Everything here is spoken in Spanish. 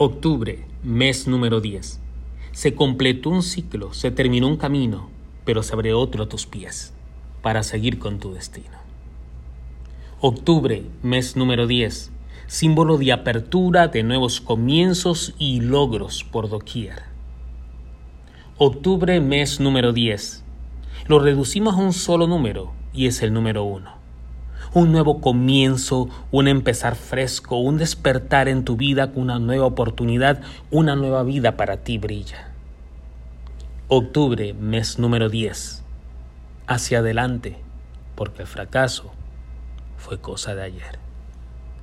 Octubre, mes número 10. Se completó un ciclo, se terminó un camino, pero se abre otro a tus pies para seguir con tu destino. Octubre, mes número 10. Símbolo de apertura, de nuevos comienzos y logros por doquier. Octubre, mes número 10. Lo reducimos a un solo número y es el número 1 un nuevo comienzo, un empezar fresco, un despertar en tu vida con una nueva oportunidad, una nueva vida para ti brilla. Octubre, mes número 10. Hacia adelante, porque el fracaso fue cosa de ayer.